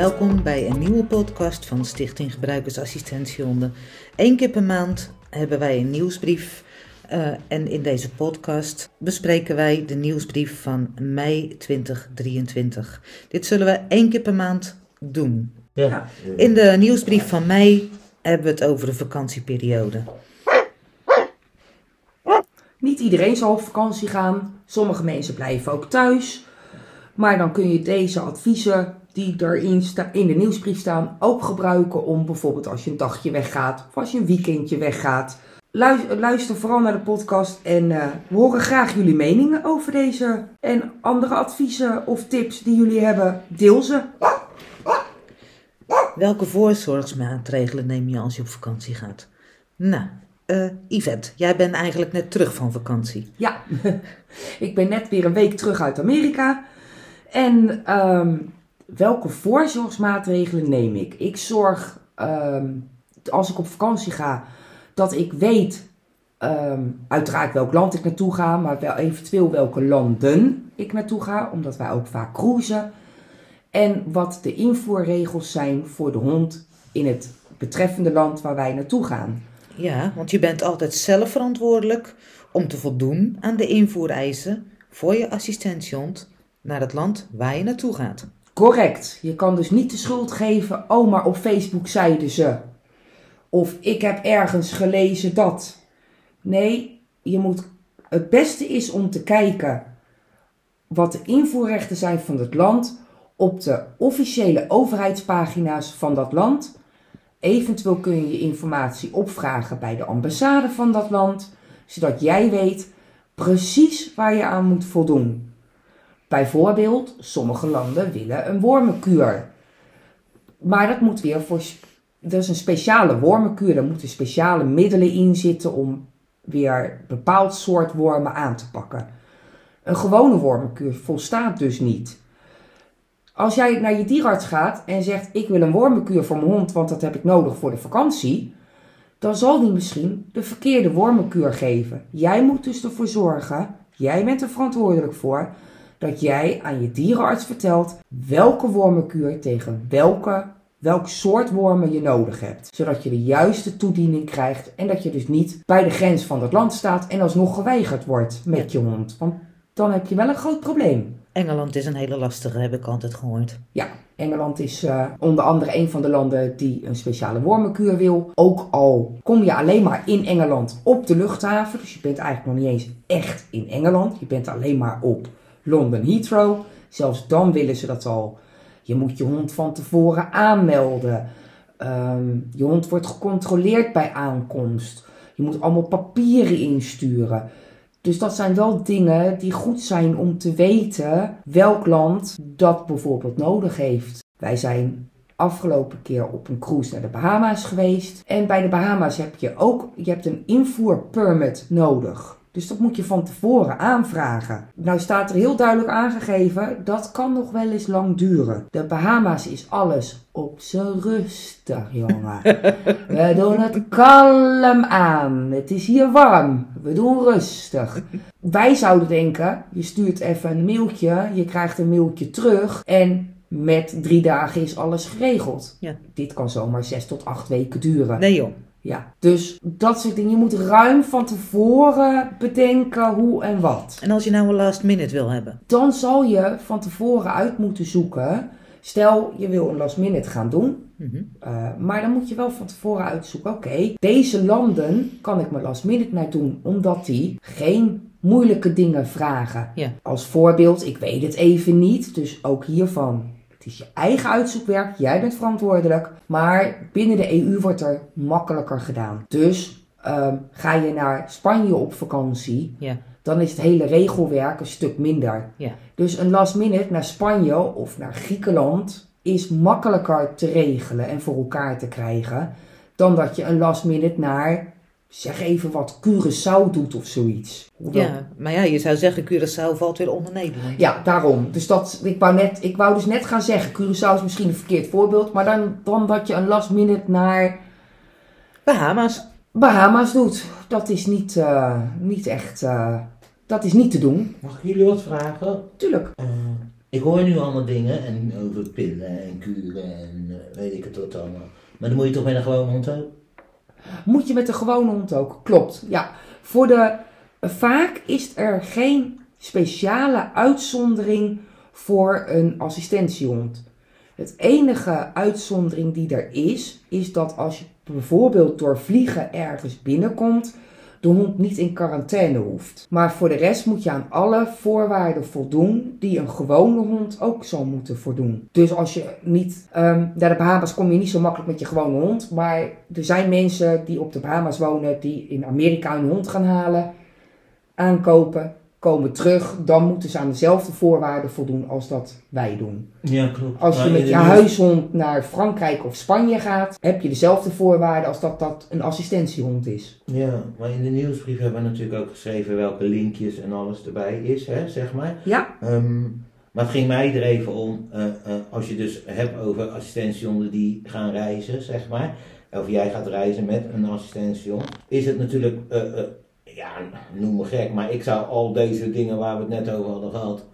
Welkom bij een nieuwe podcast van Stichting Gebruikersassistentie Honden. Eén keer per maand hebben wij een nieuwsbrief uh, en in deze podcast bespreken wij de nieuwsbrief van mei 2023. Dit zullen we één keer per maand doen. Ja. In de nieuwsbrief van mei hebben we het over de vakantieperiode. Niet iedereen zal op vakantie gaan. Sommige mensen blijven ook thuis. Maar dan kun je deze adviezen die erin in de nieuwsbrief staan ook gebruiken om bijvoorbeeld als je een dagje weggaat of als je een weekendje weggaat. Luister, luister vooral naar de podcast en uh, we horen graag jullie meningen over deze en andere adviezen of tips die jullie hebben. Deel ze. Welke voorzorgsmaatregelen neem je als je op vakantie gaat? Nou, uh, Yvette, jij bent eigenlijk net terug van vakantie. Ja, ik ben net weer een week terug uit Amerika. En um, welke voorzorgsmaatregelen neem ik? Ik zorg, um, als ik op vakantie ga, dat ik weet, um, uiteraard welk land ik naartoe ga, maar wel eventueel welke landen ik naartoe ga, omdat wij ook vaak cruisen. En wat de invoerregels zijn voor de hond in het betreffende land waar wij naartoe gaan. Ja, want je bent altijd zelf verantwoordelijk om te voldoen aan de invoereisen voor je assistentiehond naar het land waar je naartoe gaat. Correct. Je kan dus niet de schuld geven, oh maar op Facebook zeiden ze. Of ik heb ergens gelezen dat. Nee, je moet, het beste is om te kijken wat de invoerrechten zijn van het land op de officiële overheidspagina's van dat land. Eventueel kun je je informatie opvragen bij de ambassade van dat land, zodat jij weet precies waar je aan moet voldoen. Bijvoorbeeld, sommige landen willen een wormenkuur. Maar dat moet weer voor. Dat is een speciale wormenkuur. Daar moeten speciale middelen in zitten om weer bepaald soort wormen aan te pakken. Een gewone wormenkuur volstaat dus niet. Als jij naar je dierarts gaat en zegt: Ik wil een wormenkuur voor mijn hond, want dat heb ik nodig voor de vakantie. Dan zal die misschien de verkeerde wormenkuur geven. Jij moet dus ervoor zorgen, jij bent er verantwoordelijk voor, dat jij aan je dierenarts vertelt welke wormenkuur tegen welke, welk soort wormen je nodig hebt. Zodat je de juiste toediening krijgt en dat je dus niet bij de grens van het land staat en alsnog geweigerd wordt met je hond. Want dan heb je wel een groot probleem. Engeland is een hele lastige, heb ik altijd gehoord. Ja, Engeland is uh, onder andere een van de landen die een speciale wormenkuur wil. Ook al kom je alleen maar in Engeland op de luchthaven. Dus je bent eigenlijk nog niet eens echt in Engeland. Je bent alleen maar op London Heathrow. Zelfs dan willen ze dat al. Je moet je hond van tevoren aanmelden. Ehm, je hond wordt gecontroleerd bij aankomst. Je moet allemaal papieren insturen. Dus dat zijn wel dingen die goed zijn om te weten welk land dat bijvoorbeeld nodig heeft. Wij zijn afgelopen keer op een cruise naar de Bahama's geweest. En bij de Bahama's heb je ook je hebt een invoerpermit nodig. Dus dat moet je van tevoren aanvragen. Nou staat er heel duidelijk aangegeven, dat kan nog wel eens lang duren. De Bahama's is alles op z'n rustig, jongen. We doen het kalm aan. Het is hier warm. We doen rustig. Wij zouden denken, je stuurt even een mailtje, je krijgt een mailtje terug en met drie dagen is alles geregeld. Ja. Dit kan zomaar zes tot acht weken duren. Nee joh. Ja, dus dat soort dingen. Je moet ruim van tevoren bedenken hoe en wat. En als je nou een last minute wil hebben? Dan zal je van tevoren uit moeten zoeken. Stel, je wil een last minute gaan doen. Mhm. Eh, maar dan moet je wel van tevoren uitzoeken. Oké, deze landen kan ik mijn last minute naar doen. Omdat die geen moeilijke dingen vragen. Ja. Als voorbeeld, ik weet het even niet. Dus ook hiervan het is je eigen uitzoekwerk, jij bent verantwoordelijk. Maar binnen de EU wordt er makkelijker gedaan. Dus ehm, ga je naar Spanje op vakantie, ja. dan is het hele regelwerk een stuk minder. Ja. Dus een last minute naar Spanje of naar Griekenland is makkelijker te regelen en voor elkaar te krijgen. Dan dat je een last minute naar zeg even wat Curaçao doet of zoiets. Ja, maar ja, je zou zeggen Curaçao valt weer onder Nederland. Ja, daarom. Dus dat, ik, wou net, ik wou dus net gaan zeggen, Curaçao is misschien een verkeerd voorbeeld, maar dan, dan dat je een last minute naar... Bahama's. Bahama's doet. Dat is niet, uh, niet echt, uh, dat is niet te doen. Mag ik jullie wat vragen? Tuurlijk. Uh, ik hoor nu allemaal dingen en over pillen en kuren en eh, weet ik het wat allemaal. Maar dan moet je toch met een gewone hond ook? Moet je met de gewone hond ook? Klopt. Ja. Voor de, vaak is er geen speciale uitzondering voor een assistentiehond. Het enige uitzondering die er is, is dat als je bijvoorbeeld door vliegen ergens binnenkomt, de hond niet in quarantaine hoeft. Maar voor de rest moet je aan alle voorwaarden voldoen die een gewone hond ook zal moeten voldoen. Dus als je niet ehm, naar de Bahamas kom je niet zo makkelijk met je gewone hond. Maar er zijn mensen die op de Bahamas wonen die in Amerika een hond gaan halen, aankopen komen terug, dan moeten ze aan dezelfde voorwaarden voldoen als dat wij doen. Ja, klopt. Als je Maar met je huishond naar Frankrijk of Spanje gaat, heb je dezelfde voorwaarden als dat dat een assistentiehond is. Ja, maar in de nieuwsbrief hebben we natuurlijk ook geschreven welke linkjes en alles erbij is, hè, zeg maar. Ja, Ehm, maar het ging mij er even om, eh, eh, als je dus hebt over assistentiehonden die gaan reizen, zeg maar. Of jij gaat reizen met een assistentiehond. Is het natuurlijk, eh, ja, noem me gek, maar ik zou al deze dingen waar we het net over hadden gehad,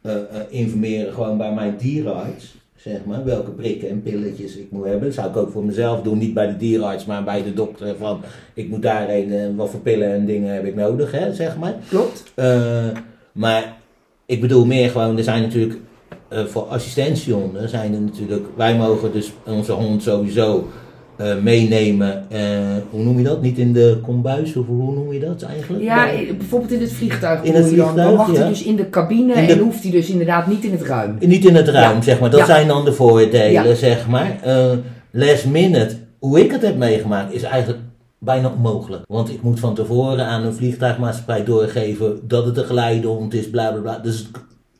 eh, eh, informeren gewoon bij mijn dierenarts. Zeg maar, welke prikken en pilletjes ik moet hebben. Dat zou ik ook voor mezelf doen. Niet bij de dierenarts, maar bij de dokter. Van, ik moet daarheen, en wat voor pillen en dingen heb ik nodig, hè, zeg maar. klopt. Eh, maar ik bedoel meer gewoon, er zijn natuurlijk eh, voor assistentiehonden zijn er natuurlijk, wij mogen dus onze hond sowieso eh, meenemen, eh, hoe noem je dat? Niet in de kombuis, of hoe noem je dat eigenlijk? Ja, bijvoorbeeld in het vliegtuig. In het je dan. Dan vliegtuig, mag ja. hij dus in de cabine In de- en hoeft hij dus inderdaad niet in het ruim. Niet in het ruim, Ja. zeg maar. Dat Ja. zijn dan de voordelen, zeg maar. Eh last minute, hoe ik het heb meegemaakt, is eigenlijk bijna onmogelijk. Want ik moet van tevoren aan een vliegtuigmaatschappij doorgeven dat het een geleidehond is, bla bla bla. Dus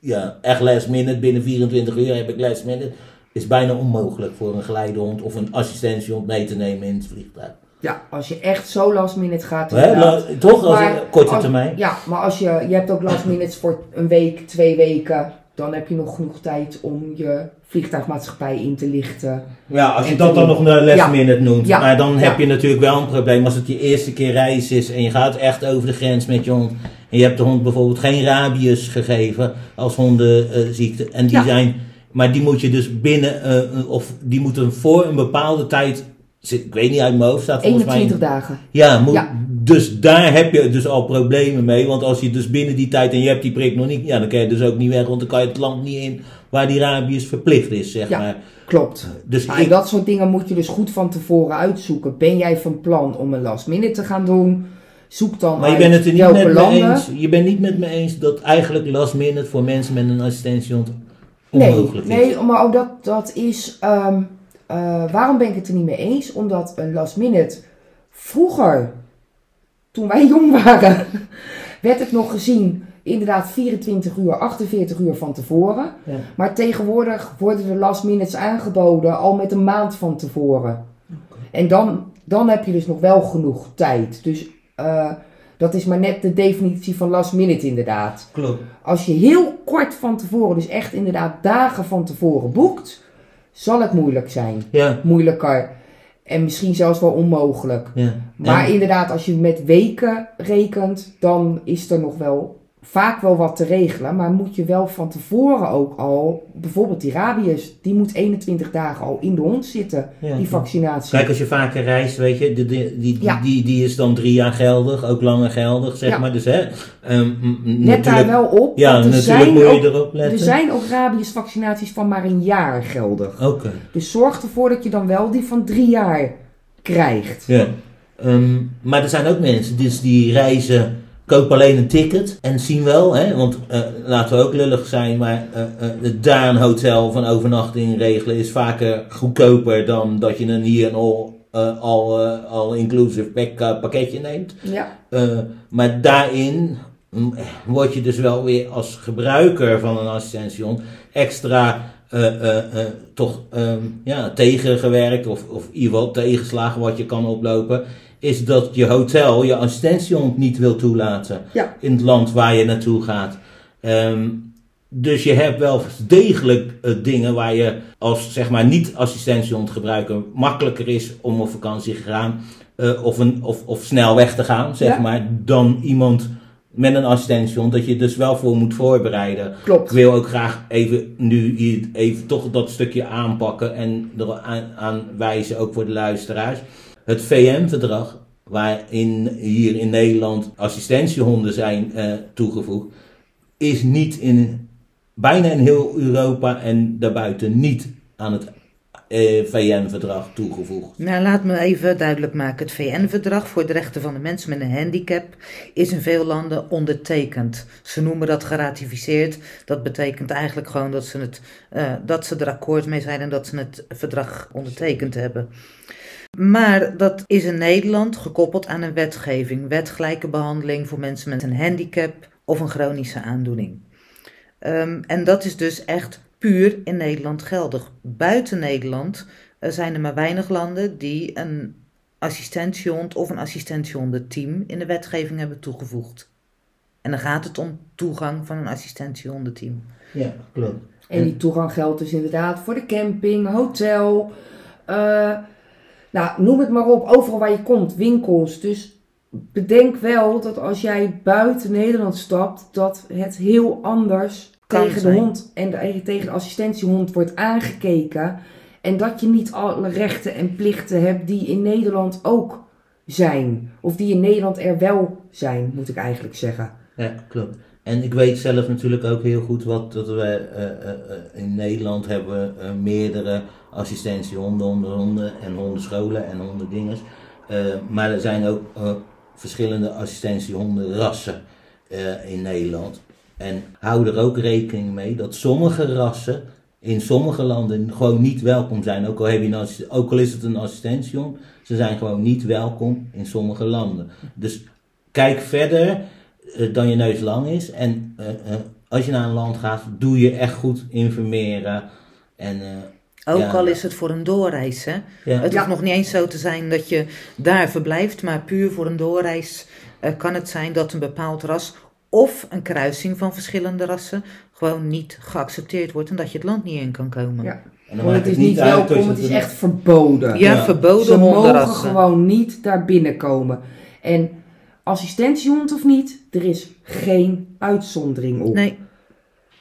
ja, echt last minute, binnen 24 uur heb ik last minute. Is bijna onmogelijk voor een geleidehond of een assistentiehond mee te nemen in het vliegtuig. Ja, als je echt zo last minute gaat. Hè, toch? Als Maar korte als- termijn. Ja, maar als je, je hebt ook last minutes voor een week, twee weken, dan heb je nog genoeg tijd om je vliegtuigmaatschappij in te lichten. Ja, als je dat dan nog een last Ja. minute noemt. Ja. Maar dan heb Ja. je natuurlijk wel een probleem als het je eerste keer reis is en je gaat echt over de grens met je hond. En je hebt de hond bijvoorbeeld geen rabies gegeven als hondenziekte. en die Ja. zijn, maar die moet je dus binnen, eh, of die moeten voor een bepaalde tijd, ik weet niet uit mijn hoofd, staat volgens mij. 21 dagen. Ja, moet, Ja. dus daar heb je dus al problemen mee. Want als je dus binnen die tijd en je hebt die prik nog niet, ja, dan kan je dus ook niet weg, want dan kan je het land niet in waar die rabies verplicht is, zeg Ja. maar. Klopt. Dus ik, dat soort dingen moet je dus goed van tevoren uitzoeken. Ben jij van plan om een last minute te gaan doen? Zoek dan Maar je bent het er niet met me eens. Je bent niet met me eens dat eigenlijk last minute voor mensen met een assistentiehond Nee, is. nee, maar ook dat, dat is. ehm, eh, waarom ben ik het er niet mee eens? Omdat een last minute vroeger, toen wij jong waren, werd het nog gezien inderdaad 24 uur, 48 uur van tevoren. Ja. Maar tegenwoordig worden de last minutes aangeboden al met een maand van tevoren. En dan, dan heb je dus nog wel genoeg tijd. Dus eh, dat is maar net de definitie van last minute inderdaad. Klopt. Als je heel kort van tevoren, dus echt inderdaad dagen van tevoren boekt, zal het moeilijk zijn. Ja, Moeilijker. En misschien zelfs wel onmogelijk. ja. Maar inderdaad, als je met weken rekent, dan is er nog wel vaak wel wat te regelen. Maar moet je wel van tevoren ook al, bijvoorbeeld die rabies, die moet 21 dagen al in de hond zitten, ja, die vaccinatie. Kijk, als je vaker reist, weet je, die, die, die, Ja. die, die is dan drie jaar geldig, ook langer geldig, zeg Ja. maar. Dus hè, ehm, m- m- Let daar wel op, Ja, er natuurlijk zijn, moet je ook, erop letten. er zijn ook rabiesvaccinaties van maar een jaar geldig. Oké. Dus zorg ervoor dat je dan wel die van drie jaar krijgt. Ja. Ehm, maar er zijn ook mensen dus die reizen, kopen alleen een ticket en zien wel, hè, want eh, laten we ook lullig zijn, maar eh, eh, daar een hotel van overnachting regelen is vaker goedkoper dan dat je een hier en al, eh, al, al inclusive pack, pakketje neemt. Ja, maar daarin mm, word je dus wel weer als gebruiker van een assistentiehond extra toch ehm, ja, tegengewerkt of, of in ieder geval tegenslagen wat je kan oplopen. Is dat je hotel je assistentiehond niet wil toelaten Ja. in het land waar je naartoe gaat. Ehm, dus je hebt wel degelijk eh, dingen waar je als zeg maar niet assistentiehond gebruiker makkelijker is om op vakantie te gaan. eh, of, een, of, of snel weg te gaan, zeg Ja. maar, dan iemand met een assistentiehond, dat je dus wel voor moet voorbereiden. Klopt. Ik wil ook graag even nu even toch dat stukje aanpakken en er aan, aan wijzen, ook voor de luisteraars. Het VM-verdrag, waarin hier in Nederland assistentiehonden zijn eh, toegevoegd, is niet in bijna in heel Europa en daarbuiten niet aan het eh, VN-verdrag toegevoegd. Nou, laat me even duidelijk maken. Het VN-verdrag voor de rechten van de mensen met een handicap is in veel landen ondertekend. Ze noemen dat geratificeerd. Dat betekent eigenlijk gewoon dat ze, het, uh, dat ze er akkoord mee zijn en dat ze het verdrag ondertekend hebben. Maar dat is in Nederland gekoppeld aan een wetgeving. Wet gelijke behandeling voor mensen met een handicap of een chronische aandoening. Um, en dat is dus echt puur in Nederland geldig. Buiten Nederland uh, zijn er maar weinig landen die een assistentiehond of een assistentiehondenteam in de wetgeving hebben toegevoegd. En dan gaat het om toegang van een assistentiehondenteam. Ja, klopt. En die toegang geldt dus inderdaad voor de camping, hotel, uh, nou, noem het maar op, overal waar je komt, winkels. Dus bedenk wel dat als jij buiten Nederland stapt, dat het heel anders Kan tegen zijn. de hond en de, tegen de assistentiehond wordt aangekeken. En dat je niet alle rechten en plichten hebt die in Nederland ook zijn. Of die in Nederland er wel zijn, moet ik eigenlijk zeggen. Ja, klopt. En ik weet zelf natuurlijk ook heel goed wat dat we eh, eh, eh, in Nederland hebben eh, assistentiehonden, hondenhonden en hondenscholen en. Eh, maar er zijn ook eh, verschillende assistentiehondenrassen eh, in Nederland. En hou er ook rekening mee dat sommige rassen in sommige landen gewoon niet welkom zijn. Ook al, heb je ook al is het een assistentiehond, ze zijn gewoon niet welkom in sommige landen. Dus kijk verder dan je neus lang is. En als je naar een land gaat, doe je echt goed informeren. En, Ook Ja. al is het voor een doorreis. Hè? ja. Het Ja. hoeft nog niet eens zo te zijn dat je daar verblijft, maar puur voor een doorreis eh, kan het zijn dat een bepaald ras of een kruising van verschillende rassen gewoon niet geaccepteerd wordt en dat je het land niet in kan komen. Ja. En dan Want het is niet welkom, het is echt verboden. Ja, Ja. verboden Ze mogen gewoon niet daar binnenkomen. En assistentiehond of niet, er is geen uitzondering op. Nee,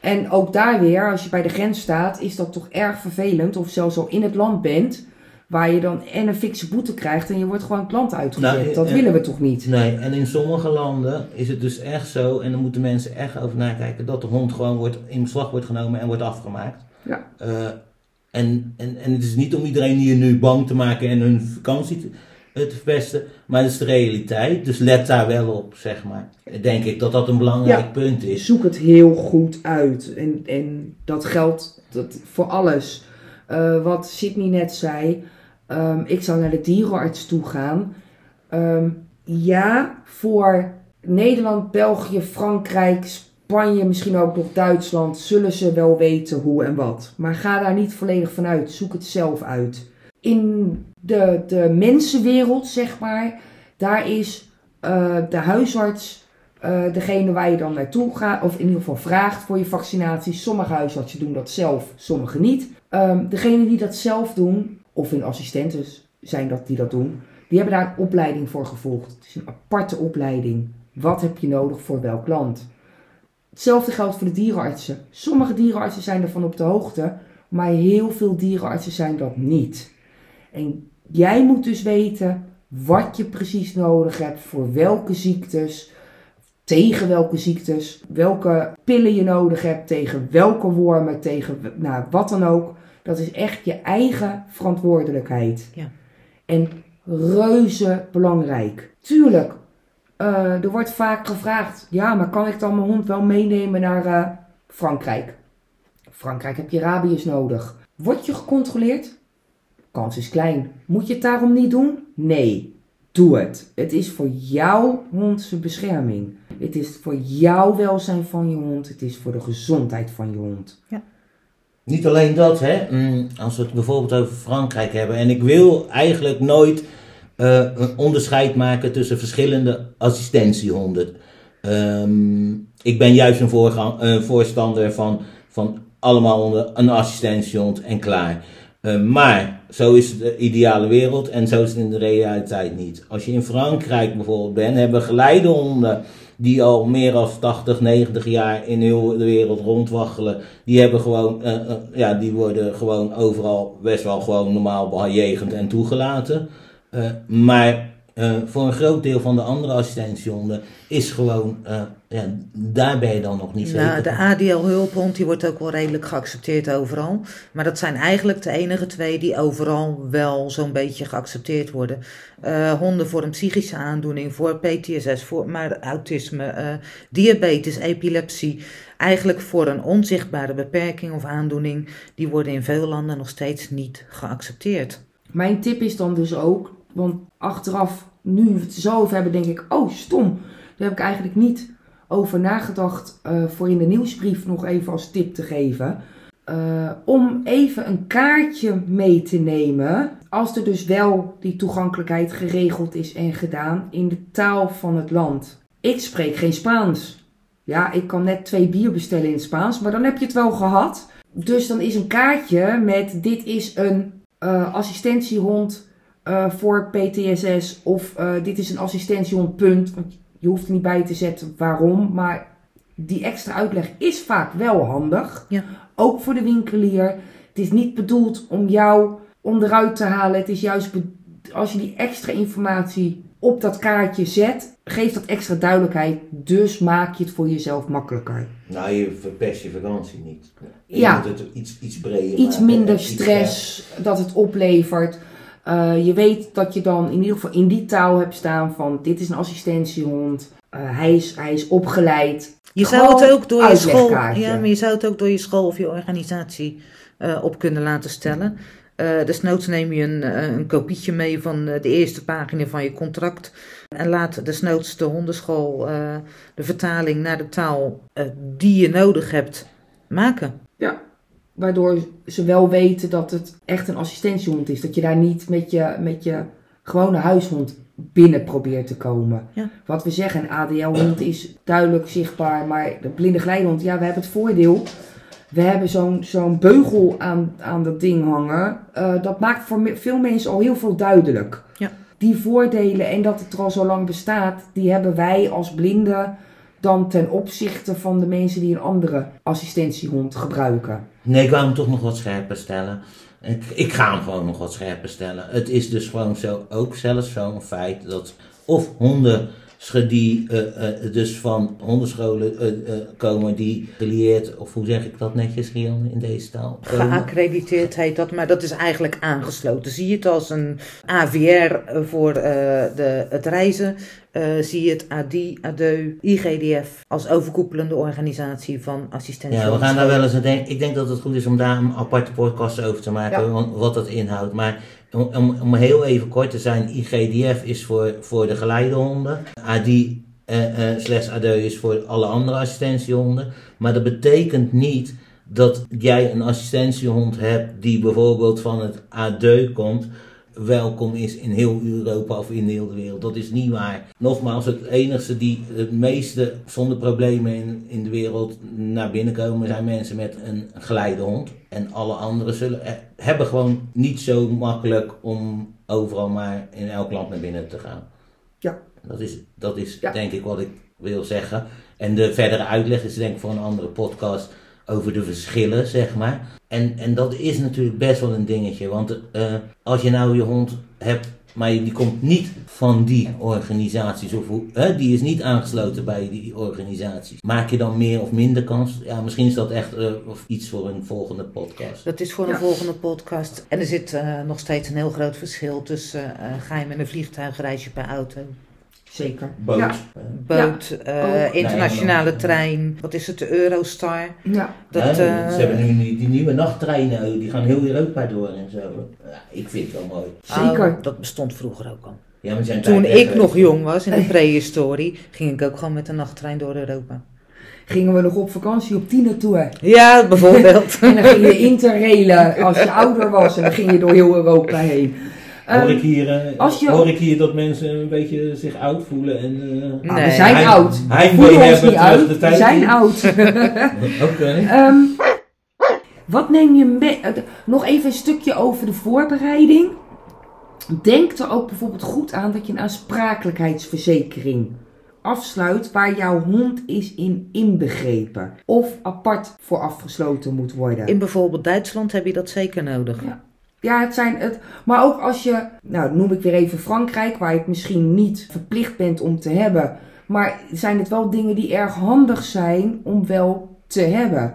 En ook daar weer, als je bij de grens staat, is dat toch erg vervelend. Of zelfs al in het land bent, waar je dan en een fikse boete krijgt en je wordt gewoon het land uitgezet. Nou, dat willen we toch niet? Nee, en in sommige landen is het dus echt zo, en dan moeten mensen echt over nakijken, dat de hond gewoon wordt, in beslag wordt genomen en wordt afgemaakt. Ja. Eh, en, en, en het is niet om iedereen hier nu bang te maken en hun vakantie te, eh, te verpesten, maar het is de realiteit. Dus let daar wel op, zeg maar. Denk ik dat dat een belangrijk Ja. punt is. Zoek het heel goed uit. En, en dat geldt dat voor alles. Eh, wat Sydney net zei, ehm, ik zou naar de dierenarts toe gaan. Ehm, ja, voor Nederland, België, Frankrijk, Spanje, misschien ook nog Duitsland, zullen ze wel weten hoe en wat. Maar ga daar niet volledig van uit. Zoek het zelf uit. In de, de mensenwereld, zeg maar, daar is eh, de huisarts eh, degene waar je dan naartoe gaat, of in ieder geval vraagt voor je vaccinatie. Sommige huisartsen doen dat zelf, sommige niet. Ehm degene die dat zelf doen, of hun assistenten zijn dat die dat doen, die hebben daar een opleiding voor gevolgd. Het is een aparte opleiding. Wat heb je nodig voor welk land? Hetzelfde geldt voor de dierenartsen. Sommige dierenartsen zijn ervan op de hoogte, maar heel veel dierenartsen zijn dat niet. En jij moet dus weten wat je precies nodig hebt voor welke ziektes, tegen welke ziektes, welke pillen je nodig hebt, tegen welke wormen, tegen nou, wat dan ook. Dat is echt je eigen verantwoordelijkheid. Ja. En reuze belangrijk. Tuurlijk, eh, er wordt vaak gevraagd, ja, maar kan ik dan mijn hond wel meenemen naar eh, Frankrijk? Frankrijk heb je rabies nodig. Word je gecontroleerd? Kans is klein. Moet je het daarom niet doen? Nee, doe het. Het is voor jouw hondse bescherming. Het is voor jouw welzijn van je hond. Het is voor de gezondheid van je hond. Niet alleen dat, hè. Mm, Als we het bijvoorbeeld over Frankrijk hebben. En ik wil eigenlijk nooit eh, een onderscheid maken tussen verschillende assistentiehonden. Ehm, ik ben juist een voorgang, eh, voorstander van, van allemaal onder een assistentiehond en klaar. Eh, maar zo is de ideale wereld en zo is het in de realiteit niet. Als je in Frankrijk bijvoorbeeld bent, hebben geleidehonden die al meer dan 80, 90 jaar in heel de wereld rondwaggelen, die hebben gewoon, eh, eh, ja, die worden gewoon overal best wel gewoon normaal bejegend en toegelaten. Maar eh, voor een groot deel van de andere assistentiehonden is gewoon, eh, ja, daar ben je dan nog niet zeker. Nou, de ADL hulphond die wordt ook wel redelijk geaccepteerd overal. Maar dat zijn eigenlijk de enige twee die overal wel zo'n beetje geaccepteerd worden. Eh, honden voor een psychische aandoening, voor PTSS, voor maar autisme, eh, diabetes, epilepsie. Eigenlijk voor een onzichtbare beperking of aandoening, die worden in veel landen nog steeds niet geaccepteerd. Mijn tip is dan dus ook, want achteraf, nu we het zo hebben, denk ik, oh stom. Daar heb ik eigenlijk niet over nagedacht eh, voor in de nieuwsbrief nog even als tip te geven. Eh, om even een kaartje mee te nemen, als er dus wel die toegankelijkheid geregeld is en gedaan in de taal van het land. Ik spreek geen Spaans. Ja, ik kan net twee bier bestellen in het Spaans, maar dan heb je het wel gehad. Dus dan is een kaartje met dit is een eh, assistentiehond eh, voor PTSS of eh, dit is een assistentiehond punt. Want je hoeft er niet bij te zetten waarom, maar die extra uitleg is vaak wel handig. Ja. Ook voor de winkelier. Het is niet bedoeld om jou onderuit te halen. Het is juist als je die extra informatie op dat kaartje zet, geeft dat extra duidelijkheid. Dus maak je het voor jezelf makkelijker. Nou, je verpest je vakantie niet. Je Ja. moet het iets, iets breder Iets maken, minder iets stress dat het oplevert. Eh, je weet dat je dan in ieder geval in die taal hebt staan van dit is een assistentiehond. Eh, hij, is, hij is opgeleid. Je zou het ook door je school, ja, maar je zou het ook door je school of je organisatie eh, op kunnen laten stellen. Eh desnoods neem je een, een kopietje mee van eh, de eerste pagina van je contract. En laat desnoods de hondenschool eh, de vertaling naar de taal eh, die je nodig hebt maken. Waardoor ze wel weten dat het echt een assistentiehond is. Dat je daar niet met je, met je gewone huishond binnen probeert te komen. Ja. Wat we zeggen, een ADL-hond is duidelijk zichtbaar. Maar de blinde geleidehond, ja, we hebben het voordeel. We hebben zo'n zo'n beugel aan, aan dat ding hangen. Eh, dat maakt voor veel mensen al heel veel duidelijk. Ja. Die voordelen en dat het er al zo lang bestaat, die hebben wij als blinden dan ten opzichte van de mensen die een andere assistentiehond gebruiken. Nee, ik wou hem toch nog wat scherper stellen. Ik, ik ga hem gewoon nog wat scherper stellen. Het is dus gewoon zo, ook zelfs zo'n feit dat of honden die eh, dus van hondenscholen eh, eh, komen die gelieerd, of hoe zeg ik dat netjes Rian in deze taal? Komen. Geaccrediteerd heet dat, maar dat is eigenlijk aangesloten. Zie je het als een AVR voor de, het reizen. zie je het ADI, ADEU, IGDF als overkoepelende organisatie van assistentie. Ja, we gaan daar wel eens. aan denken. Ik denk dat het goed is om daar een aparte podcast over te maken, Ja. wat dat inhoudt. Maar om, om, heel even kort te zijn, IGDF is voor, voor de geleidehonden. ADI eh, eh, slash ADEU is voor alle andere assistentiehonden. Maar dat betekent niet dat jij een assistentiehond hebt die bijvoorbeeld van het ADEU komt welkom is in heel Europa of in heel de wereld. Dat is niet waar. Nogmaals, het enige die het meeste zonder problemen in, in de wereld naar binnen komen zijn mensen met een geleidehond. En alle anderen zullen, eh, hebben gewoon niet zo makkelijk om overal maar in elk land naar binnen te gaan. Ja. Dat is, dat is Ja. denk ik wat ik wil zeggen. En de verdere uitleg is denk ik voor een andere podcast over de verschillen, zeg maar. En, en dat is natuurlijk best wel een dingetje. Want eh, als je nou je hond hebt, maar die komt niet van die organisaties, of hoe, hè, die is niet aangesloten bij die organisaties. Maak je dan meer of minder kans? Ja, misschien is dat echt eh, of iets voor een volgende podcast. Dat is voor een Ja. volgende podcast. En er zit eh, nog steeds een heel groot verschil tussen eh, ga je met een vliegtuig, reis je per auto, Zeker. Boot. Ja. boot, eh, Ook. internationale Nee, trein. Wat is het, de Eurostar? Ja. Dat, eh, ze hebben nu die, die nieuwe nachttreinen, die gaan heel Europa door en zo. Ja, ik vind het wel mooi. Zeker. Oh, dat bestond vroeger ook al. Ja, maar zijn Toen ik nog jong was, in de prehistorie, ging ik ook gewoon met de nachttrein door Europa. Gingen we nog op vakantie op Tina Tour. Ja, bijvoorbeeld. En dan ging je interrailen als je ouder was. En dan ging je door heel Europa heen. Hoor Ehm, ik, hier, eh, als je- hoor ik hier dat mensen een beetje zich oud voelen en... eh, nou, Nee. we zijn Hij- oud. hij We voelen ons niet oud. de We tijd zijn in. oud. Oké. Ehm, wat neem je mee? eh, Nog even een stukje over de voorbereiding. Denk er ook bijvoorbeeld goed aan dat je een aansprakelijkheidsverzekering afsluit waar jouw hond is in inbegrepen. Of apart voor afgesloten moet worden. In bijvoorbeeld Duitsland heb je dat zeker nodig. Ja. Ja, het zijn het. Maar ook als je, nou noem ik weer even Frankrijk, waar je het misschien niet verplicht bent om te hebben. Maar zijn het wel dingen die erg handig zijn om wel te hebben.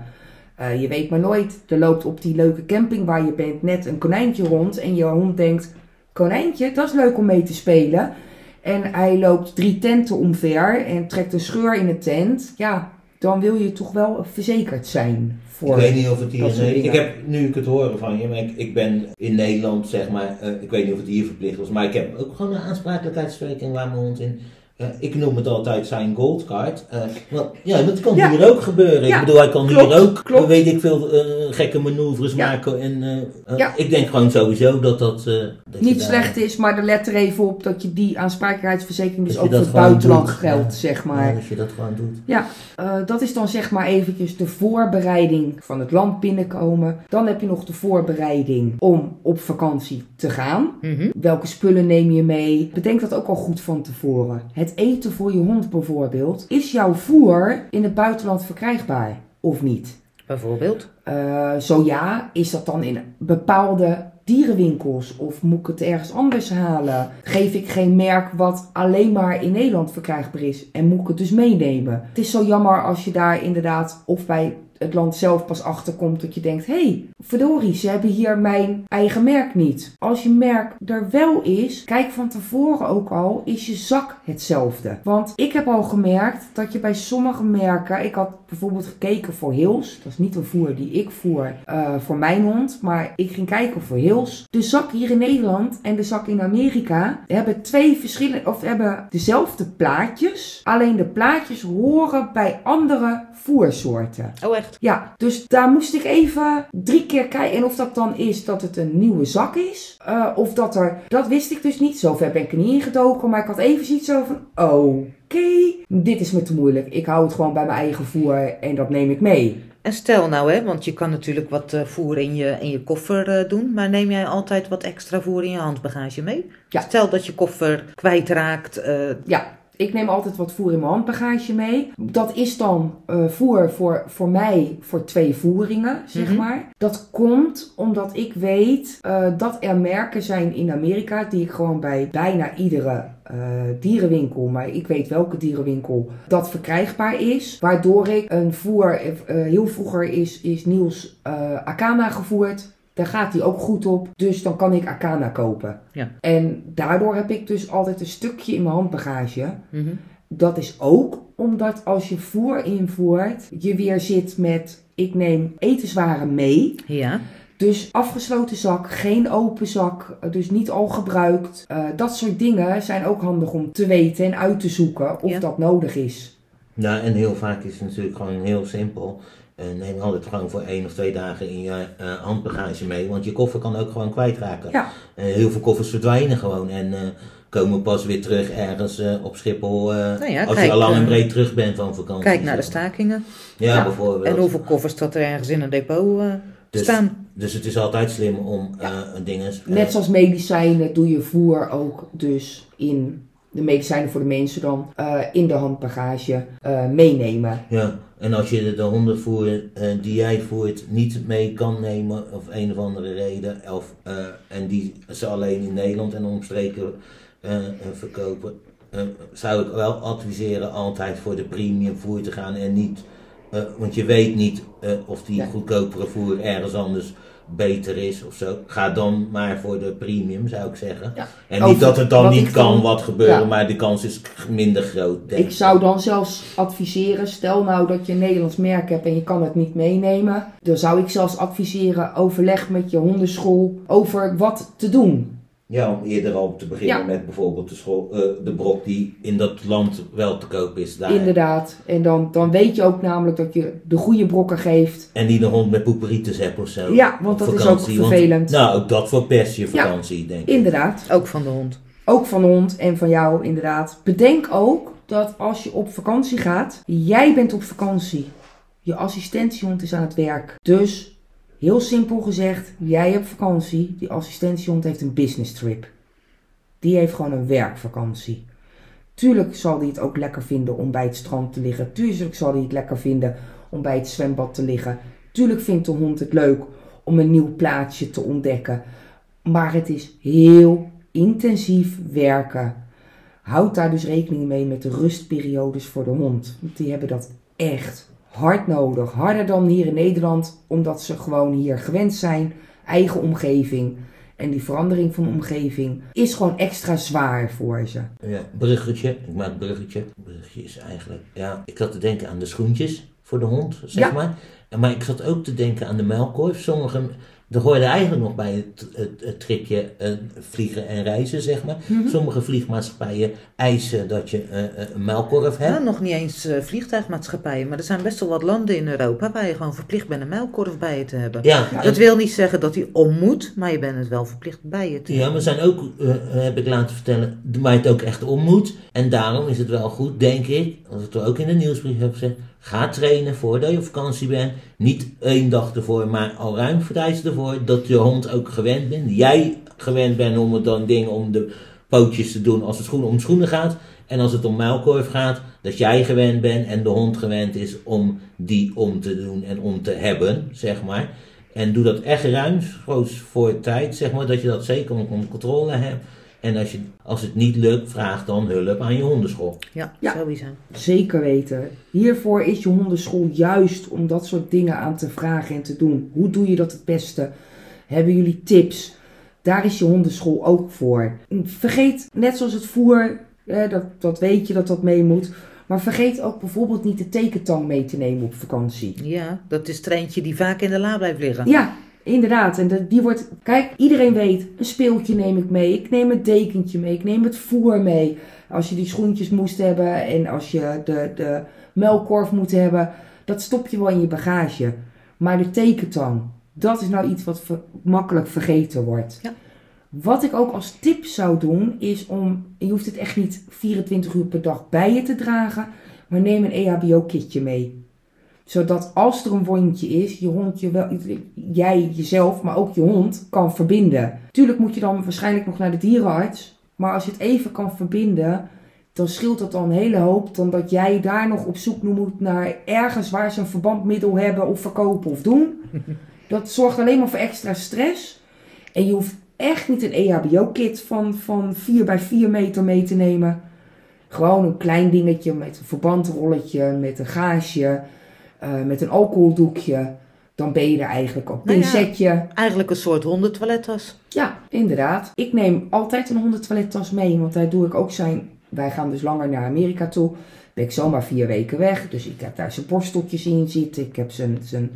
Eh, je weet maar nooit, er loopt op die leuke camping waar je bent net een konijntje rond. En je hond denkt, konijntje, dat is leuk om mee te spelen. En hij loopt drie tenten omver en trekt een scheur in de tent. Ja, dan wil je toch wel verzekerd zijn. Voor Ik weet niet of het hier is. Ik heb nu ik het horen van je, maar ik, ik ben in Nederland, zeg maar, eh, ik weet niet of het hier verplicht was, maar ik heb ook gewoon een aansprakelijkheidsverzekering waar mijn hond in. Eh, ik noem het altijd zijn goldcard. eh want, ja, dat kan Ja. hier ook gebeuren. Ja, ik bedoel, hij kan klopt, hier ook, klopt. weet ik veel, eh, gekke manoeuvres Ja. maken. En, Ja. Ik denk gewoon sowieso dat dat. eh, dat Niet daar- slecht is, maar er let er even op dat je die aansprakelijkheidsverzekering dus ook voor het buitenland geldt, Ja. zeg maar. Ja, dat je dat gewoon doet. Ja, eh, dat is dan zeg maar eventjes de voorbereiding van het land binnenkomen. Dan heb je nog de voorbereiding om op vakantie te gaan. Mhm. Welke spullen neem je mee? Bedenk dat ook al goed van tevoren. Het eten voor je hond bijvoorbeeld. Is jouw voer in het buitenland verkrijgbaar of niet? Bijvoorbeeld. Eh, zo ja, is dat dan in bepaalde dierenwinkels of moet ik het ergens anders halen? Geef ik geen merk wat alleen maar in Nederland verkrijgbaar is en moet ik het dus meenemen? Het is zo jammer als je daar inderdaad of bij het land zelf pas achterkomt dat je denkt: hé, hey, verdorie, ze hebben hier mijn eigen merk niet. Als je merk er wel is, kijk van tevoren ook al, is je zak hetzelfde. Want ik heb al gemerkt dat je bij sommige merken, ik had bijvoorbeeld gekeken voor Hills, dat is niet een voer die ik voer eh, voor mijn hond, maar ik ging kijken voor Hills. De zak hier in Nederland en de zak in Amerika hebben twee verschillende, of hebben dezelfde plaatjes, alleen de plaatjes horen bij andere voersoorten. Oh, echt? Ja, dus daar moest ik even drie keer kijken. En of dat dan is dat het een nieuwe zak is. eh, of dat er. Dat wist ik dus niet. Zover ben ik er niet ingedoken. Maar ik had even zoiets zo van. Oké, dit is me te moeilijk. Ik hou het gewoon bij mijn eigen voer. En dat neem ik mee. En stel nou, hè, want je kan natuurlijk wat eh, voer in je, in je koffer eh, doen, maar neem jij altijd wat extra voer in je handbagage mee? Ja. Stel dat je koffer kwijtraakt. Ja, ik neem altijd wat voer in mijn handbagage mee. Dat is dan eh, voer voor, voor mij voor twee voeringen, zeg Mhm. maar. Dat komt omdat ik weet eh, dat er merken zijn in Amerika die ik gewoon bij bijna iedere eh, dierenwinkel, maar ik weet welke dierenwinkel, dat verkrijgbaar is. Waardoor ik een voer, heel vroeger is, is Niels Akana gevoerd. Daar gaat hij ook goed op. Dus dan kan ik Akana kopen. Ja. En daardoor heb ik dus altijd een stukje in mijn handbagage. mhm. Dat is ook omdat als je voer invoert, je weer zit met ik neem etenswaren mee. Ja, Dus afgesloten zak, geen open zak, dus niet al gebruikt. Eh, dat soort dingen zijn ook handig om te weten en uit te zoeken of Ja. dat nodig is. Nou, en heel vaak is het natuurlijk gewoon heel simpel. Neem altijd gewoon voor één of twee dagen in je eh, handbagage mee. Want je koffer kan ook gewoon kwijtraken. Ja. Eh, heel veel koffers verdwijnen gewoon. En eh, komen pas weer terug ergens eh, op Schiphol. eh, Nou ja, als kijk, je al lang en breed terug bent van vakantie. kijk naar de stakingen. Ja, Ja. bijvoorbeeld. En hoeveel koffers dat er ergens in een depot eh, Dus- staan. Dus het is altijd slim om eh dingen... Net zoals medicijnen doe je voer ook dus in de medicijnen voor de mensen dan eh, in de handbagage eh, meenemen. Ja, en als je de hondenvoer eh, die jij voert niet mee kan nemen, of een of andere reden, of, eh, en die ze alleen in Nederland en omstreken eh, verkopen, zou ik wel adviseren altijd voor de premium voer te gaan en niet, want je weet niet of die goedkopere voer ergens anders beter is of zo. Ga dan maar voor de premium, zou ik zeggen. Ja. En niet dat het dan niet kan dan- wat gebeuren, Ja. maar de kans is minder groot. denk Ik zou dan zelfs adviseren, stel nou dat je een Nederlands merk hebt en je kan het niet meenemen. Dan zou ik zelfs adviseren, overleg met je hondenschool over wat te doen. Ja, om eerder al te beginnen Ja. met bijvoorbeeld de, school, eh, de brok die in dat land wel te koop is daar. Inderdaad. En dan, dan weet je ook namelijk dat je de goede brokken geeft. En die de hond met poeperitis hebt of zo. Ja, want dat is ook want- vervelend. nou, ook dat verpest je vakantie, denk ik. Inderdaad. Ook van de hond. Ook van de hond en van jou, inderdaad. Bedenk ook dat als je op vakantie gaat, jij bent op vakantie. Je assistentiehond is aan het werk. Dus, heel simpel gezegd, jij hebt vakantie. Die assistentiehond heeft een business trip. Die heeft gewoon een werkvakantie. Tuurlijk zal hij het ook lekker vinden om bij het strand te liggen. Tuurlijk zal hij het lekker vinden om bij het zwembad te liggen. Tuurlijk vindt de hond het leuk om een nieuw plaatsje te ontdekken. Maar het is heel intensief werken. Houd daar dus rekening mee met de rustperiodes voor de hond. Want die hebben dat echt hard nodig. Harder dan hier in Nederland, omdat ze gewoon hier gewend zijn. Eigen omgeving. En die verandering van de omgeving is gewoon extra zwaar voor ze. Ja, bruggetje. Ik maak een bruggetje. Bruggetje is eigenlijk, ja, ik zat te denken aan de schoentjes voor de hond, zeg Ja. maar. En Maar ik zat ook te denken aan de melkkorf. Sommige, er hoorde eigenlijk nog bij het, het, het tripje eh, vliegen en reizen, zeg maar. Mhm. Sommige vliegmaatschappijen eisen dat je eh, eh, een melkkorf hebt. Ja, nog niet eens vliegtuigmaatschappijen, maar er zijn best wel wat landen in Europa waar je gewoon verplicht bent een muilkorf bij je te hebben. Ja, Dat wil niet zeggen dat hij om moet, maar je bent het wel verplicht bij je te Ja, hebben. maar zijn ook, heb ik laten vertellen, waar je het ook echt om moet. En daarom is het wel goed, denk ik, als ik het ook in de nieuwsbrief heb gezegd, ga trainen voordat je op vakantie bent. Niet één dag ervoor, maar al ruim tijd ervoor, dat je hond ook gewend bent. Jij gewend bent om het dan dingen om de pootjes te doen als het schoenen om schoenen gaat. En als het om muilkorf gaat, dat jij gewend bent en de hond gewend is om die om te doen en om te hebben, zeg maar. En doe dat echt ruimschoots voor tijd, zeg maar, dat je dat zeker onder controle hebt. En als, je, als het niet lukt, vraag dan hulp aan je hondenschool. Ja, Ja. sowieso. Zeker weten. Hiervoor is je hondenschool juist om dat soort dingen aan te vragen en te doen. Hoe doe je dat het beste? Hebben jullie tips? Daar is je hondenschool ook voor. Vergeet, net zoals het voer, eh, dat, dat weet je dat dat mee moet. Maar vergeet ook bijvoorbeeld niet de tekentang mee te nemen op vakantie. Ja, dat is er eentje die vaak in de la blijft liggen. Ja, inderdaad. En de- die wordt. Kijk, iedereen weet, een speeltje neem ik mee. Ik neem het dekentje mee. Ik neem het voer mee. Als je die schoentjes moest hebben en als je de, de melkkorf moet hebben, dat stop je wel in je bagage. Maar de tekentang, dat is nou iets wat ver- makkelijk vergeten wordt. Ja. Wat ik ook als tip zou doen, is om. Je hoeft het echt niet 24 uur per dag bij je te dragen, maar neem een EHBO-kitje mee zodat als er een wondje is, je hond je wel, jij jezelf, maar ook je hond kan verbinden. Tuurlijk moet je dan waarschijnlijk nog naar de dierenarts. Maar als je het even kan verbinden, dan scheelt dat al een hele hoop. Dan dat jij daar nog op zoek moet naar ergens waar ze een verbandmiddel hebben of verkopen of doen. Dat zorgt alleen maar voor extra stress. En je hoeft echt niet een EHBO-kit van, van 4 bij 4 meter mee te nemen. Gewoon een klein dingetje met een verbandrolletje, met een gaasje, eh, met een alcoholdoekje. Dan ben je er eigenlijk op. Nou ja. Pincetje. Eigenlijk een soort hondentoilettas. Ja, inderdaad. Ik neem altijd een hondentoilettas mee, want daar doe ik ook zijn... Wij gaan dus langer naar Amerika toe. Ben ik zomaar vier weken weg. Dus ik heb daar zijn borsteltjes in zitten. Ik heb zijn, zijn,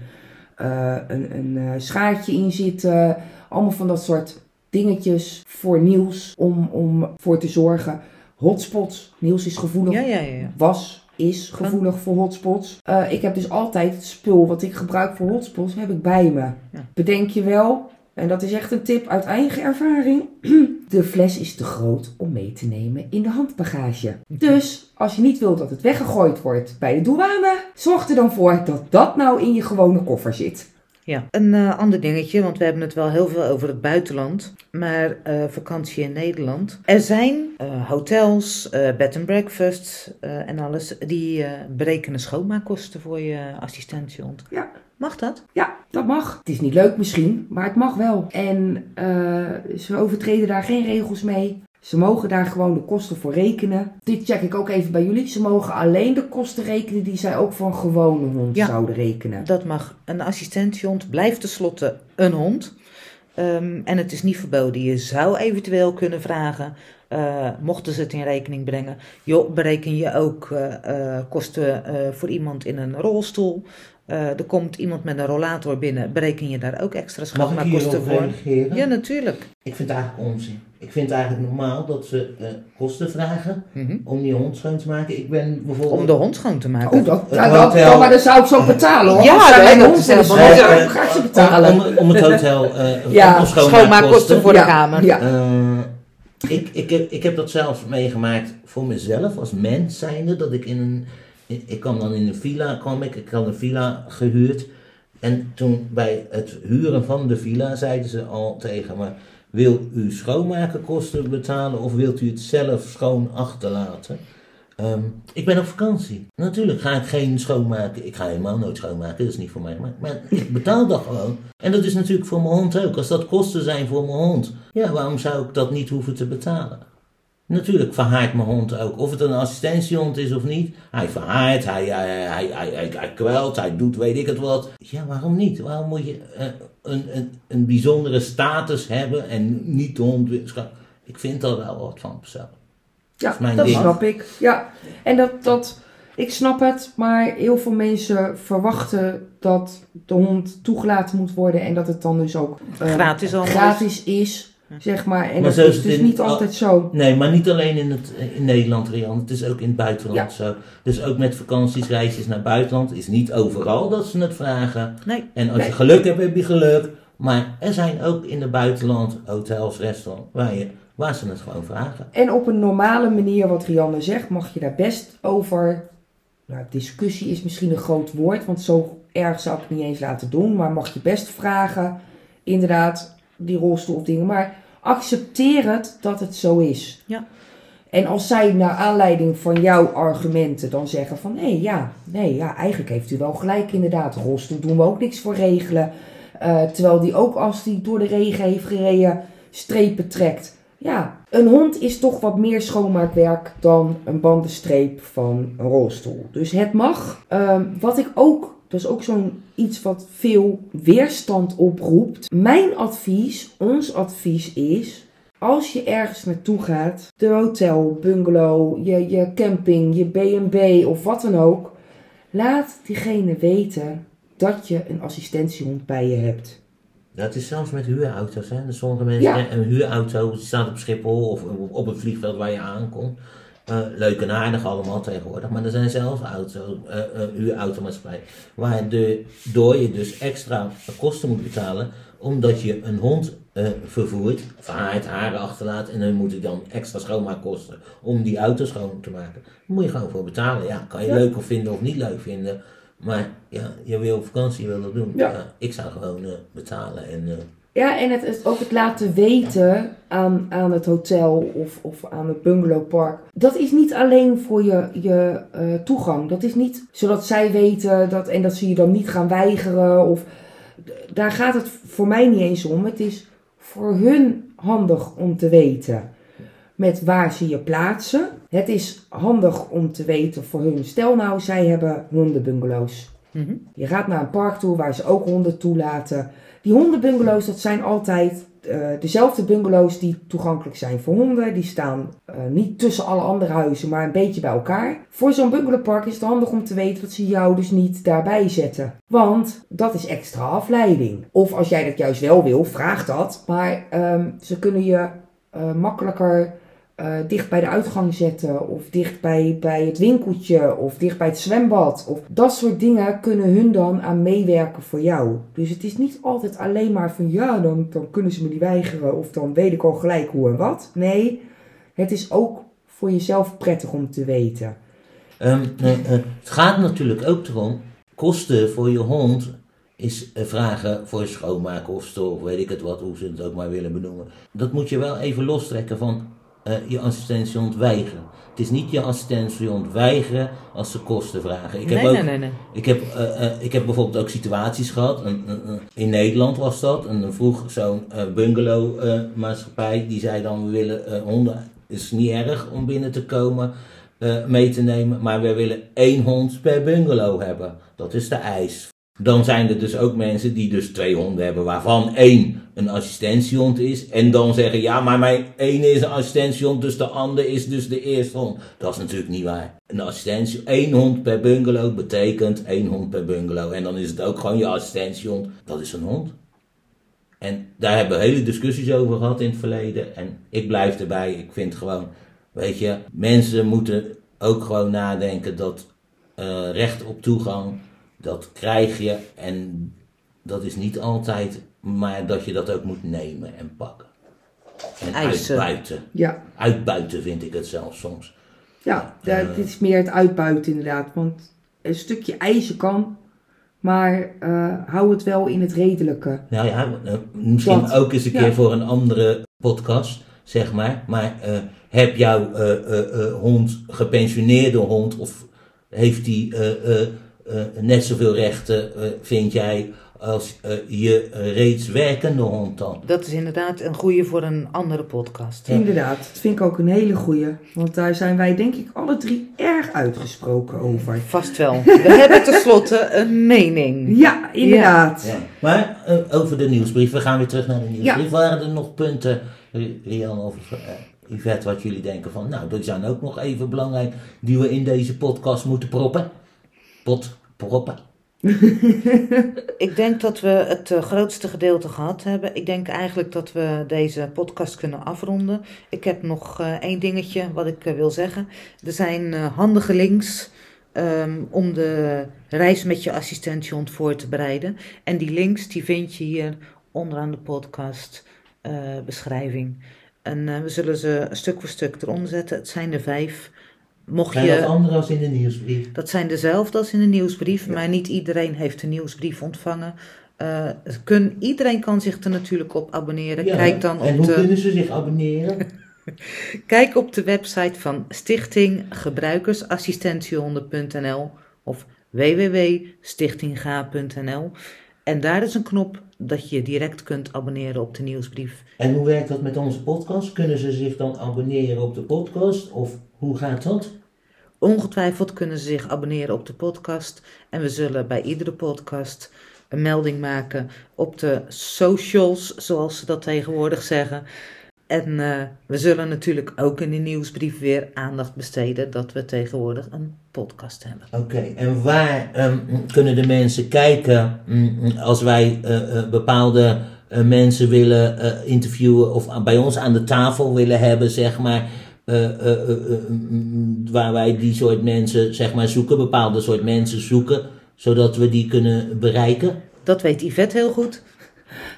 eh, een, een eh, schaartje in zitten. Allemaal van dat soort dingetjes voor Niels om, om voor te zorgen. Hotspots. Niels is gevoelig ja, ja. ja. was, is gevoelig voor hotspots. Eh, ik heb dus altijd het spul wat ik gebruik voor hotspots, heb ik bij me. Ja. Bedenk je wel, en dat is echt een tip uit eigen ervaring. De fles is te groot om mee te nemen in de handbagage. Dus als je niet wilt dat het weggegooid wordt bij de douane, zorg er dan voor dat dat nou in je gewone koffer zit. Ja, een eh, ander dingetje, want we hebben het wel heel veel over het buitenland, maar eh, vakantie in Nederland. Er zijn eh, hotels, eh bed and breakfast eh, en alles, die eh, berekenen schoonmaakkosten voor je assistentiehond. Ja. Mag dat? Ja, dat mag. Het is niet leuk misschien, maar het mag wel. En eh, ze overtreden daar geen regels mee. Ze mogen daar gewoon de kosten voor rekenen. Dit check ik ook even bij jullie. Ze mogen alleen de kosten rekenen die zij ook voor een gewone hond Ja. zouden rekenen. Dat mag. Een assistentiehond blijft tenslotte een hond. Ehm, en het is niet verboden. Je zou eventueel kunnen vragen, eh, mochten ze het in rekening brengen, joh, bereken je ook eh, eh, kosten voor iemand in een rolstoel. Eh, er komt iemand met een rollator binnen, bereken je daar ook extra Mag ik schoonmaakkosten voor? reageren? Ja, natuurlijk. Ik vind het eigenlijk onzin. Ik vind het eigenlijk normaal dat ze eh, kosten vragen Mhm. om die hond schoon te maken. Ik ben bijvoorbeeld... Om de hond schoon te maken. Oh, dat, nou, dat, hotel- maar dan zou ik zo betalen hoor. Ja, dat hond helemaal schoonmaken, niet- dan ga ik ze betalen. Om, om het hotel eh Ja, om Schoonmaakkosten voor de Ja, kamer. Ja. Eh, ik, ik, heb, ik heb dat zelf meegemaakt voor mezelf als mens zijnde. Dat ik in een. Ik kwam dan in een villa, kwam ik, ik had een villa gehuurd. En toen bij het huren van de villa zeiden ze al tegen me: Wil u schoonmakenkosten betalen of wilt u het zelf schoon achterlaten? Ehm, ik ben op vakantie. Natuurlijk ga ik geen schoonmaken. Ik ga helemaal nooit schoonmaken, dat is niet voor mij. Maar ik betaal dat gewoon. En dat is natuurlijk voor mijn hond ook. Als dat kosten zijn voor mijn hond, ja, waarom zou ik dat niet hoeven te betalen? Natuurlijk verhaart mijn hond ook. Of het een assistentiehond is of niet. Hij verhaart, hij, hij, hij, hij, hij, kwelt, hij doet weet ik het wat. Ja, waarom niet? Waarom moet je uh, een, een, een bijzondere status hebben en niet de hond... Ik vind daar wel wat van persoonlijk. Ja, dat, dat snap ik. Ja, en dat, dat, ik snap het, maar heel veel mensen verwachten dat de hond toegelaten moet worden en dat het dan dus ook uh, gratis, gratis is. Zeg maar, en maar dat is dus niet altijd zo. Nee, maar niet alleen in, het, in Nederland, Rian. Het is ook in het buitenland zo. Dus ook met vakanties, reisjes naar buitenland is niet overal dat ze het vragen. Nee. En als je geluk hebt, heb je geluk. Maar er zijn ook in het buitenland hotels, restaurants waar je waar ze het gewoon vragen. En op een normale manier, wat Rianne zegt, mag je daar best over. Nou, discussie is misschien een groot woord, want zo erg zou ik het niet eens laten doen. Maar mag je best vragen, inderdaad, die rolstoel of dingen. Maar accepteer het dat het zo is. Ja. En als zij naar aanleiding van jouw argumenten dan zeggen van nee, ja, nee, ja, eigenlijk heeft u wel gelijk inderdaad. Rolstoel doen we ook niks voor regelen. Uh, terwijl die ook als die door de regen heeft gereden strepen trekt. Ja, een hond is toch wat meer schoonmaakwerk dan een bandenstreep van een rolstoel. Dus het mag. Um, wat ik ook, dat is ook zo'n iets wat veel weerstand oproept. Mijn advies, ons advies is. Als je ergens naartoe gaat, de hotel, bungalow, je, je camping, je B&B of wat dan ook. Laat diegene weten dat je een assistentiehond bij je hebt. Dat is zelfs met huurauto's. Hè? Dus sommige mensen, een huurauto staat op Schiphol of op een vliegveld waar je aankomt. Uh, leuk en aardig allemaal tegenwoordig. Maar er zijn zelfs auto, uh, uh, huurautomaatschappijen waardoor je dus extra kosten moet betalen. Omdat je een hond vervoert, verhaart, haren achterlaat. En dan moet ik dan extra schoonmaakkosten om die auto schoon te maken. Daar moet je gewoon voor betalen. Ja, kan je ja. leuk of vinden of niet leuk vinden. Maar ja, je wil op vakantie wil dat doen. Ja. ik zou gewoon uh, betalen en... Ja, en het, het, ook het laten weten aan, aan het hotel of, of aan het bungalowpark. Dat is niet alleen voor je, je uh, toegang. Dat is niet zodat zij weten dat, en dat ze je dan niet gaan weigeren. Of, daar gaat het voor mij niet eens om. Het is voor hun handig om te weten met waar ze je plaatsen. Het is handig om te weten voor hun. Stel nou, zij hebben hondenbungalows. Mm Je gaat naar een park toe waar ze ook honden toelaten. Die hondenbungalows, dat zijn altijd uh, dezelfde bungalows die toegankelijk zijn voor honden. Die staan uh, niet tussen alle andere huizen, maar een beetje bij elkaar. Voor zo'n bungalowpark is het handig om te weten dat ze jou dus niet daarbij zetten. Want dat is extra afleiding. Of als jij dat juist wel wil, vraag dat. Maar um, ze kunnen je uh, makkelijker uh, dicht bij de uitgang zetten, of dicht bij, bij het winkeltje, of dicht bij het zwembad. Of dat soort dingen kunnen hun dan aan meewerken voor jou. Dus het is niet altijd alleen maar van ja, dan, dan kunnen ze me niet weigeren, of dan weet ik al gelijk hoe en wat. Nee, het is ook voor jezelf prettig om te weten. Uh, uh, het gaat natuurlijk ook erom, kosten voor je hond is vragen voor schoonmaken of weet ik het wat, hoe ze het ook maar willen benoemen. Dat moet je wel even lostrekken van uh, je assistentiehond weigeren. Het is niet je assistentiehond weigeren als ze kosten vragen. Ik heb, ook, nee, nee, nee. Ik, heb, uh, uh, ik heb bijvoorbeeld ook situaties gehad. in Nederland was dat. En dan vroeg zo'n bungalow maatschappij. Die zei dan we willen honden. Het is niet erg om binnen te komen. mee te nemen. Maar we willen één hond per bungalow hebben. Dat is de eis dan zijn er dus ook mensen die dus twee honden hebben, waarvan één een assistentiehond is. En dan zeggen, ja, maar mijn ene is een assistentiehond, dus de ander is dus de eerste hond. Dat is natuurlijk niet waar. Een assistentie, één hond per bungalow betekent één hond per bungalow. En dan is het ook gewoon je assistentiehond, dat is een hond. En daar hebben we hele discussies over gehad in het verleden. En ik blijf erbij, ik vind gewoon, weet je, mensen moeten ook gewoon nadenken dat uh, recht op toegang dat krijg je en dat is niet altijd, maar dat je dat ook moet nemen en pakken. En Eisen. uitbuiten. Ja. Uitbuiten vind ik het zelfs soms. Ja, uh, dit is meer het uitbuiten inderdaad. Want een stukje eisen kan, Maar eh, hou het wel in het redelijke. Nou ja, eh, misschien Dat, ook eens een ja. keer voor een andere podcast, zeg maar. Maar eh, heb jouw eh, eh, eh, hond, gepensioneerde hond, of heeft die eh, eh, eh, net zoveel rechten, eh, vind jij, als eh, je eh, reeds werkende hond dan? Dat is inderdaad een goede voor een andere podcast. Inderdaad, dat vind ik ook een hele goeie. Want daar zijn wij denk ik alle drie erg uitgesproken over. Vast wel. We hebben tenslotte een mening. Ja, inderdaad. Ja. Maar eh, over de nieuwsbrief, we gaan weer terug naar de nieuwsbrief. Waren er nog punten, Ri- Rian of eh, Yvette, wat jullie denken van, nou, dat zijn ook nog even belangrijk, die we in deze podcast moeten proppen? Pot, proppen. Ik denk dat we het eh, grootste gedeelte gehad hebben. Ik denk eigenlijk dat we deze podcast kunnen afronden. Ik heb nog eh, één dingetje wat ik eh, wil zeggen. Er zijn handige links ehm, om de reis met je assistentiehond voor te bereiden. En die links die vind je hier onderaan de podcast beschrijving. En we zullen ze stuk voor stuk eronder zetten. Het zijn er vijf. Mocht Zijn dat je... andere als in de nieuwsbrief? Dat zijn dezelfde als in de nieuwsbrief, maar niet iedereen heeft de nieuwsbrief ontvangen. Eh, kun, iedereen kan zich er natuurlijk op abonneren. Ja, Kijk dan en op hoe de, kunnen ze zich abonneren? kijk op de website van Stichting Gebruikersassistentiehonden.nl of www.stichtingga.nl. En daar is een knop dat je direct kunt abonneren op de nieuwsbrief. En hoe werkt dat met onze podcast? Kunnen ze zich dan abonneren op de podcast? Of hoe gaat dat? Ongetwijfeld kunnen ze zich abonneren op de podcast. En we zullen bij iedere podcast een melding maken op de socials, zoals ze dat tegenwoordig zeggen. En eh, we zullen natuurlijk ook in de nieuwsbrief weer aandacht besteden dat we tegenwoordig een podcast hebben. Oké, en waar ehm, kunnen de mensen kijken mm, als wij eh, eh, bepaalde mensen willen interviewen of bij ons aan de tafel willen hebben, zeg maar, eh, eh, eh, mm, waar wij die soort mensen, zeg maar, zoeken, bepaalde soort mensen zoeken, zodat we die kunnen bereiken? Dat weet Yvette heel goed.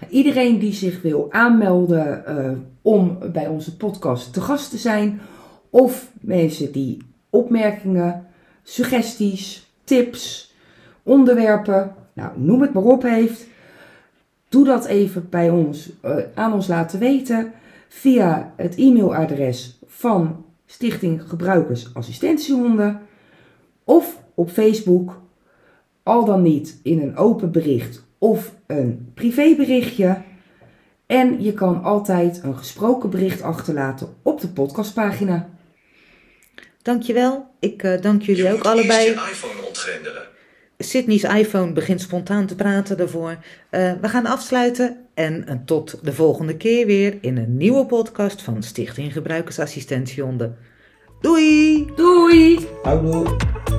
Iedereen die zich wil aanmelden om bij onze podcast te gast te zijn, of mensen die opmerkingen, suggesties, tips, onderwerpen, nou noem het maar op heeft, doe dat even bij ons, aan ons laten weten via het e-mailadres van Stichting Gebruikers Assistentiehonden of op Facebook, al dan niet in een open bericht of een privéberichtje. En je kan altijd een gesproken bericht achterlaten op de podcastpagina. Dankjewel. Ik eh, dank jullie ook moet allebei. eerst je iPhone ontgrendelen. Sydney's iPhone begint spontaan te praten daarvoor. Eh, we gaan afsluiten en eh, tot de volgende keer weer in een nieuwe podcast van Stichting Gebruikersassistentiehonden. Doei! Doei! Houdoe!